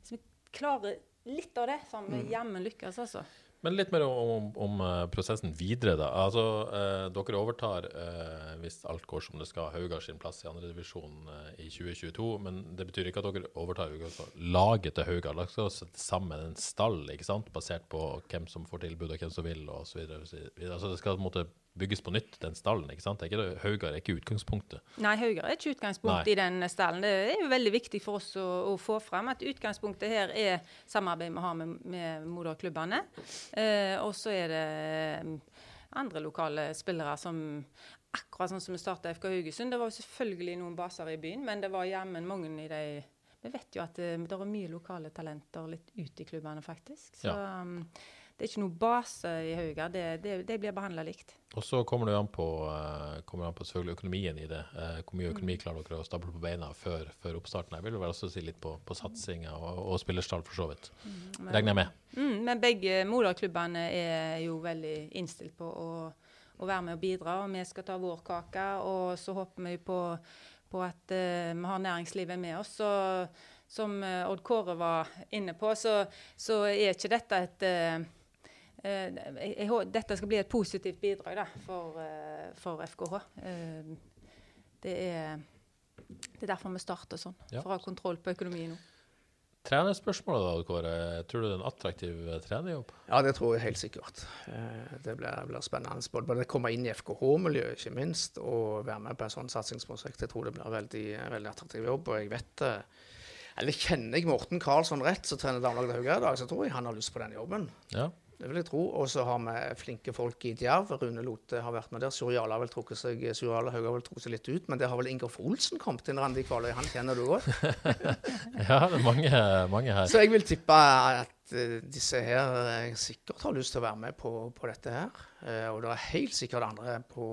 hvis vi klarer litt av det, så har vi jammen lykkes, altså. Men litt mer om, om, om eh, prosessen videre, da. Altså, eh, dere overtar, eh, hvis alt går som det skal, Haugar sin plass i andredivisjon eh, i 2022. Men det betyr ikke at dere overtar altså, laget til Haugar. Dere skal sette sammen en stall, ikke sant? basert på hvem som får tilbud, og hvem som vil, videre. Altså, det skal på en måte bygges på nytt, den stallen. ikke sant? Haugar er ikke utgangspunktet. Nei, Haugar er ikke utgangspunktet i den stallen. Det er jo veldig viktig for oss å, å få fram at utgangspunktet her er samarbeid vi har med, med moderklubbene. Eh, og så er det eh, andre lokale spillere som Akkurat sånn som vi starta FK Haugesund. Det var jo selvfølgelig noen baser i byen, men det var jammen mange i de Vi vet jo at det, det er mye lokale talenter litt ute i klubbene, faktisk. Så Ja. Det er ikke noe base i Hauga. Det, det, det blir behandla likt. Og så kommer det an på, eh, kommer an på selvfølgelig økonomien i det. Eh, hvor mye økonomi klarer dere å stable på beina før, før oppstarten? Jeg vil vel også si litt på, på satsinga og, og spillerstall, for så vidt. Regner jeg med. Mm, men begge moderklubbene er jo veldig innstilt på å, å være med og bidra, og vi skal ta vår kake. Og så håper vi på, på at uh, vi har næringslivet med oss. og som Odd Kåre var inne på, så, så er ikke dette et eh, eh, jeg, jeg, hå- dette skal bli et positivt bidrag da, for, eh, for FKH. Eh, det, er, det er derfor vi starter sånn, Ja. for å ha kontroll på økonomien nå. Trenerspørsmålet da, Kåre. Tror du det er en attraktiv eh, trenerjobb? Ja, det tror jeg helt sikkert. Eh, Det blir, blir spennende. Både å komme inn i FKH-miljøet, ikke minst, og være med på en sånn satsingsprosjekt. Jeg tror det blir en veldig, veldig attraktiv jobb. Og jeg vet eh, Eller kjenner jeg Morten Karlsson rett, som trener damelaget til Hauge i dag, så tror jeg han har lyst på den jobben. Ja. Det vil jeg tro. Og så har vi flinke folk i Djerv. Rune Lote har vært med der. Surjala har vel trukket seg Surjala Haug har vel trukket seg litt ut, men det har vel Ingolf Olsen kommet inn, Randi Kvaløy. Han kjenner du òg. ja, det er mange, mange her. Så jeg vil tippe at eh, disse her eh, sikkert har lyst til å være med på, på dette her. Eh, og det er helt sikkert andre på,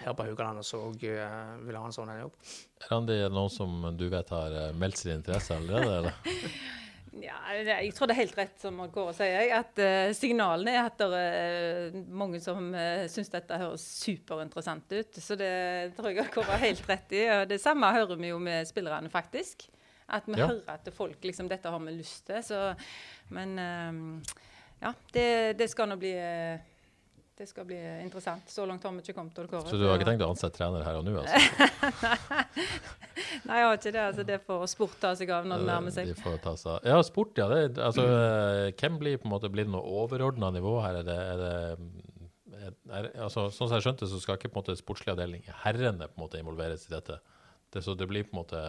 her på Haugalandet som òg vil ha en sånn en jobb. Randi, er det noen som du vet har meldt sin interesse allerede? eller? Ja, jeg tror det er helt rett som Odd Kåre sier, at eh, signalene er at det er eh, mange som uh, syns dette høres superinteressant ut. Så det tror jeg Kåre har helt rett i. Og det samme hører vi jo med spillerne, faktisk. At vi Ja. hører at folk liksom Dette har vi lyst til. Så, men eh, ja, det, det skal nå bli eh, det skal bli interessant. Så langt har vi ikke kommet. Kåre. Så du har ikke tenkt å ansette trener her og nå? altså? Nei, jeg har ikke det. altså Det får sport ta seg av når det nærmer seg. De får ta seg. Ja, sport, ja. Det, altså, eh, hvem blir på en måte blir det noe overordna nivå her? Er det, er det er, er, altså, Sånn som jeg skjønte, så skal ikke på en måte sportslig avdeling, herrene, på en måte involveres i dette. Det, så det blir på en måte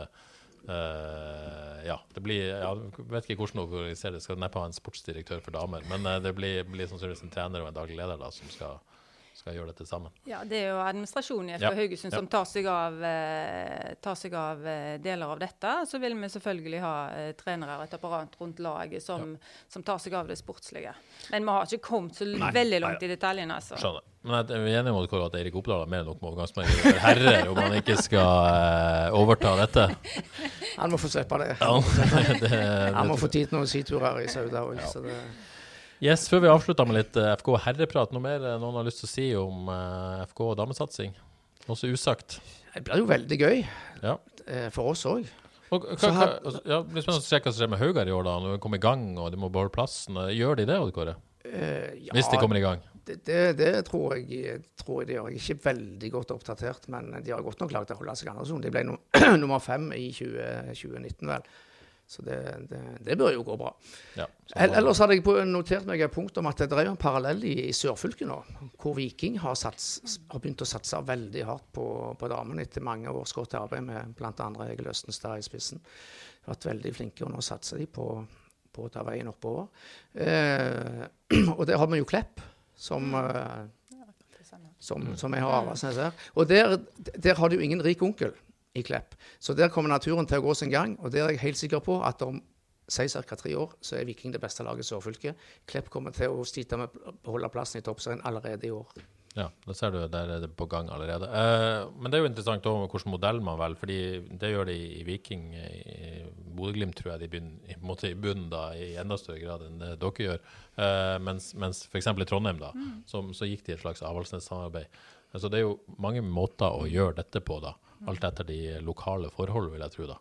eh, Ja, det blir Jeg vet ikke hvordan dere organiserer det. Skal neppe ha en sportsdirektør for damer, men eh, det blir, blir sannsynligvis en trener og en daglig leder da, som skal, skal gjøre dette sammen. Ja, Det er jo administrasjonen i FK Ja. Haugesund Ja. som tar seg av, eh, tar seg av eh, deler av dette. Så vil vi selvfølgelig ha eh, trenere og et apparat rundt laget som, som tar seg av det sportslige. Men vi har ikke kommet så Nei, veldig nei, langt i detaljene. altså. Skjønner. Men jeg er enig med Kåre, at Eirik Oppdal har mer enn nok med overgangsmarkedet for herrer om han ikke skal eh, overta dette. Han må få slippe det. Ja, det, Han må få tid til noen siturer i Sauda òg. Ja. det yes, før vi avslutter med litt eh, FK herreprat, noe mer eh, noen har lyst til å si om eh, FK og damesatsing? Noe så usagt? det blir jo veldig gøy Ja. for oss òg. Og, hva, hva, altså, ja, det blir spennende å se hva som skjer med Haugar i år, da. Når de kommer i gang og de må beholde plassen. Gjør de det, Odd Kåre? Eh, ja, Hvis de kommer i gang? det, det, det tror, jeg, tror jeg de gjør. Jeg er ikke veldig godt oppdatert, men de har godt nok klart å holde seg i andresonen. De ble no nummer fem i 20, 2019, vel. Så det, det, det bør jo gå bra. Ja. Ellers hadde jeg notert meg et punkt om at det er jo en parallell i, i sørfylket nå, hvor Viking har, sats, har begynt å satse veldig hardt på, på damene etter mange års godt arbeid med bl.a. Egil Østenstad i spissen. De har vært veldig flinke, og nå satser de på, på å ta veien oppover. Eh, og der har vi jo Klepp, som, eh, som, som jeg har her. Og der, der har de jo ingen rik onkel i Klepp. Så der kommer naturen til å gå sin gang, og der er jeg helt sikker på at om si ca. tre år, så er Viking det beste laget i sørfylket. Klepp kommer til å slite med å beholde plassen i toppserien allerede i år. Ja, da ser du, der er det på gang allerede. Eh, men det er jo interessant også hvilken modell man velger, fordi det gjør de i Viking. I Bodø-Glimt tror jeg de begynner i, måte i bunnen da, i enda større grad enn det dere gjør. Eh, mens, mens f.eks. i Trondheim da, mm. så gikk de i et slags Avaldsnes-samarbeid. Altså, det er jo mange måter å gjøre dette på, da. Alt etter de lokale forhold, vil jeg tro. da.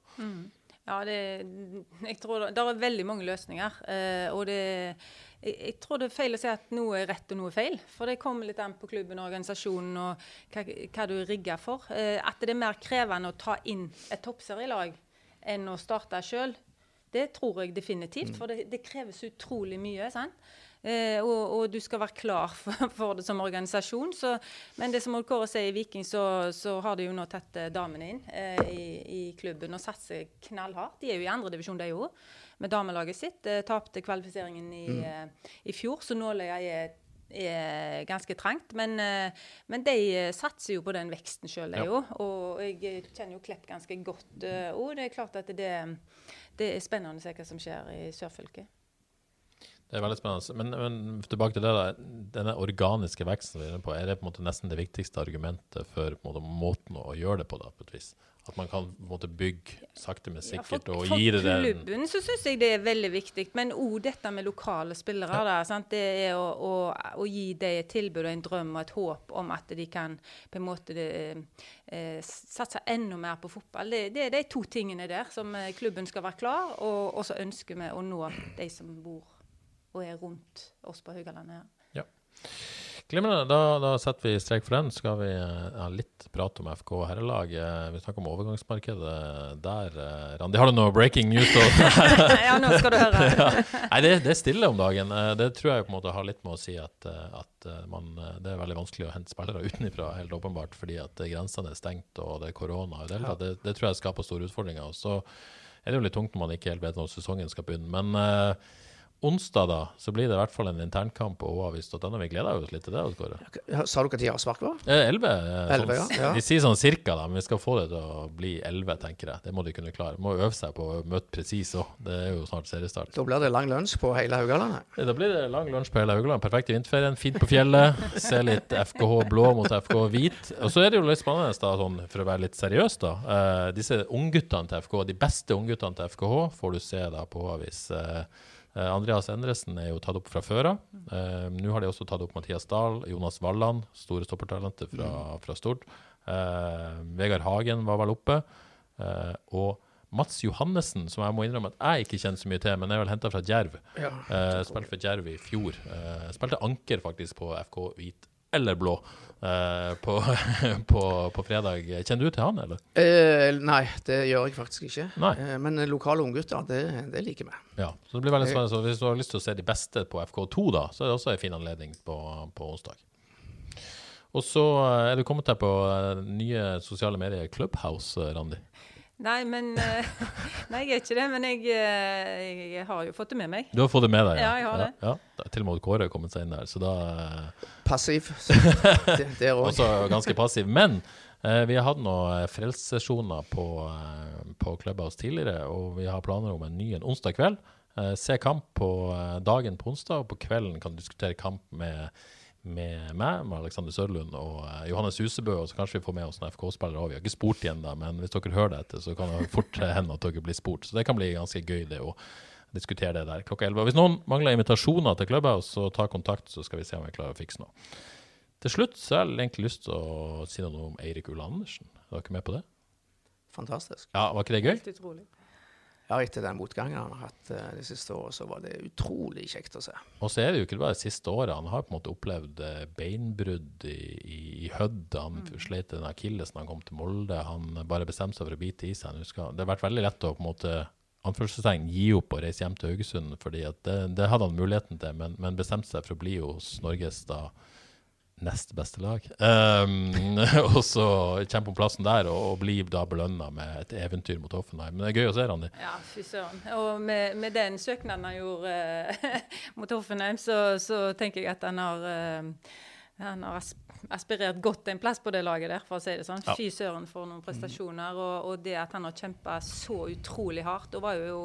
Ja, det, jeg tror det, det er veldig mange løsninger. Eh, og det, jeg, jeg tror det er feil å si at noe er rett og noe er feil. For det kommer litt an på klubben og organisasjonen og hva, hva du rigger for. Eh, at det er mer krevende å ta inn et toppserielag enn å starte sjøl, det tror jeg definitivt. For det, det kreves utrolig mye. sant? Eh, og, og du skal være klar for, for det som organisasjon. Så, men det som Odd Kåre sier i Viking, så, så har de jo nå tatt eh, damene inn eh, i, i klubben og satser knallhardt. De er jo i andredivisjon, de òg, med damelaget sitt. Eh, Tapte kvalifiseringen i, eh, i fjor, så nåløya er er ganske trangt, men, eh, men de satser jo på den veksten sjøl, de Ja. Og jeg kjenner jo Klepp ganske godt òg. Det er klart at det, det er spennende å se hva som skjer i sørfylket. Det er veldig spennende. Men, men tilbake til det, der, Denne organiske veksten vi er inne på, er det på en måte nesten det viktigste argumentet for måte, måten å gjøre det på, da, på et vis? At man kan måte bygge sakte, men Ja, sikkert, for, og gi det den klubben så syns jeg det er veldig viktig. Men òg dette med lokale spillere. Da, sant? Det er å, å, å gi dem et tilbud og en drøm og et håp om at de kan på en måte det, eh, satse enda mer på fotball. Det, det er de to tingene der som eh, klubben skal være klar, og, og så ønsker vi å nå de som bor og er rundt oss på Haugalandet. her. Glimrende. Da, da setter vi strek for den. Skal vi eh, ha litt prat om FK herrelag? Eh, Vi snakker om overgangsmarkedet der. eh, Randi, har du noe breaking news? ja, nå skal du høre. Nei, det, det er stille om dagen. Det tror jeg på en måte har litt med å si at, at man, det er veldig vanskelig å hente spillere utenfra, helt åpenbart, fordi at grensene er stengt og det er korona. og Det, det, det tror jeg skaper store utfordringer. Og så er det jo litt tungt når man ikke helt vet når sesongen skal begynne. Men onsdag da, så blir det i hvert fall en internkamp på oavis.no. Vi gleder oss litt til det. Kåre. Sa du hva tid avspark var? Elleve. 11. eh, sånn, ja. Ja. Vi sier sånn cirka, da, men vi skal få det til å bli 11, tenker jeg. Det må de kunne klare. Må øve seg på å møte presis òg. Det er jo snart seriestart. Da blir det lang lunsj på hele Haugalandet. Eh, Da blir det lang lunsj på hele Haugaland. Perfekt i vinterferien. Fint på fjellet. Se litt FKH blå mot FKH hvit. Og så er det jo litt spennende, da, sånn, for å være litt seriøs, da. Eh, disse ungguttene til FKH, de beste ungguttene til FKH, får du se da på Avis. Eh, eh, Andreas Endresen er jo tatt opp fra før av. Eh, Nå har de også tatt opp Mathias Dahl, Jonas Walland, store stoppertalentet fra, fra Stord. Eh, Vegard Hagen var vel oppe. Eh, og Mats Johannessen, som jeg må innrømme at jeg ikke kjenner så mye til, men er vel henta fra Djerv. Ja. uh, spilte for Djerv i fjor. Uh, spilte anker faktisk på FK hvit eller blå eh, på, på, på fredag. Kjenner du til han, eller? Eh, nei, det gjør jeg faktisk ikke. Eh, men lokale unggutter, det, det liker vi. Ja. Så det blir veldig spennende. Så hvis du har lyst til å se de beste på FK2, da, så er det også en fin anledning på, på onsdag. Og så er du kommet deg på nye sosiale medier, Clubhouse, Randi. Nei, men eh, Nei, jeg er ikke det. Men jeg, eh, jeg har jo fått det med meg. Du har fått det med deg? Ja, jeg har det. Ja, Da er Til og med Kåre har kommet seg inn der, så da eh, Passiv. Det, òg. Også ganske passiv. Men eh, vi har hatt noen frelsessesjoner på, på Clubhouse tidligere, og vi har planer om en ny en onsdag kveld. Eh, se kamp på dagen på onsdag, og på kvelden kan du diskutere kamp med med meg, med Alexander Sørlund og eh, Johannes Husebø. Og så kanskje vi får med oss noen FK-spillere òg. Vi har ikke spurt igjen, da, men hvis dere hører det etter, så kan det fort hende at dere blir spurt. Så det kan bli ganske gøy, det å diskutere det der klokka 11. Og hvis noen mangler invitasjoner til Clubhouse, så ta kontakt, så skal vi se om vi klarer å fikse noe. Til slutt så har jeg egentlig lyst til å si noe om Eirik Ulle Andersen. Er dere med på det? Fantastisk. Ja, Var ikke det gøy? Helt utrolig. Ja, etter den motgangen han har hatt eh, de siste årene, så var det utrolig kjekt å se. Og så er det jo ikke bare det siste året. Han har på en måte opplevd eh, beinbrudd i, i, i Hødd. Han sleit med den akillesen da han kom til Molde. Han bare bestemte seg for å bite i seg. Han husker- Det har vært veldig lett å på en måte anførselstegn gi opp og reise hjem til Haugesund, fordi at det, det hadde han muligheten til, men, men bestemte seg for å bli hos Norges da nest beste lag. Um, og så kjempe om plassen der, og, og blir da belønna med et eventyr mot Hoffenheim. Men det er gøy å se, Randi. Ja, fy søren. Og med, med den søknaden han gjorde uh, mot Hoffenheim, så, så tenker jeg at han har uh, han har aspirert godt en plass på det laget der, for å si det sånn. Fy søren for noen prestasjoner. Og, og det at han har kjempa så utrolig hardt, og var jo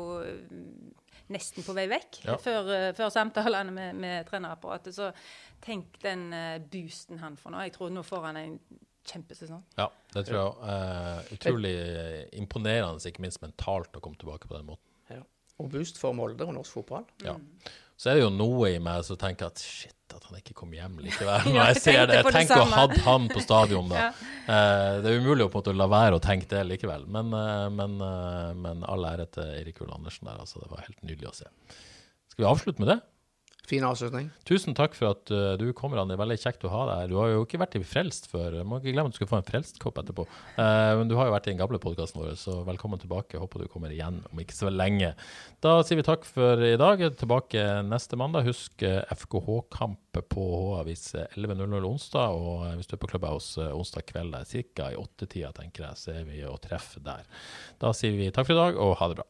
nesten på vei vekk Ja. før, eh, før samtalene med, med trenerapparatet. Så tenk den eh, boosten han får nå. Jeg tror nå får han en kjempesesong. Ja, det tror jeg. Eh, utrolig imponerende, ikke minst mentalt, å komme tilbake på den måten. Ja. Og boost for Molde og norsk fotball. Ja. Så er det jo noe i meg som tenker at shit, at han ikke kom hjem likevel. Når jeg ser det. Jeg tenker å ha hatt han på stadion, da. Ja. Eh, det er umulig å på en måte la være å tenke det likevel. Men, eh, men, eh, men all ære til Eirik Ull Andersen der. Altså, det var helt nydelig å se. Skal vi avslutte med det? Fin avslutning. Tusen takk for at uh, du det er Veldig kjekt å ha deg her. Du har jo ikke vært i Frelst før. Jeg Må ikke glemme at du skal få en Frelst-kopp etterpå. Uh, men du har jo vært i den gamle podkasten vår, så velkommen tilbake. Håper du kommer igjen om ikke så lenge. Da sier vi takk for i dag. Tilbake neste mandag. Husk uh, FKH-kamp på H-avis 11.00 onsdag. Og eh, hvis du er på Clubhouse eh, onsdag kveld, ca. i åttetida, tenker jeg, så er vi og treffer der. Da sier vi takk for i dag, og ha det bra.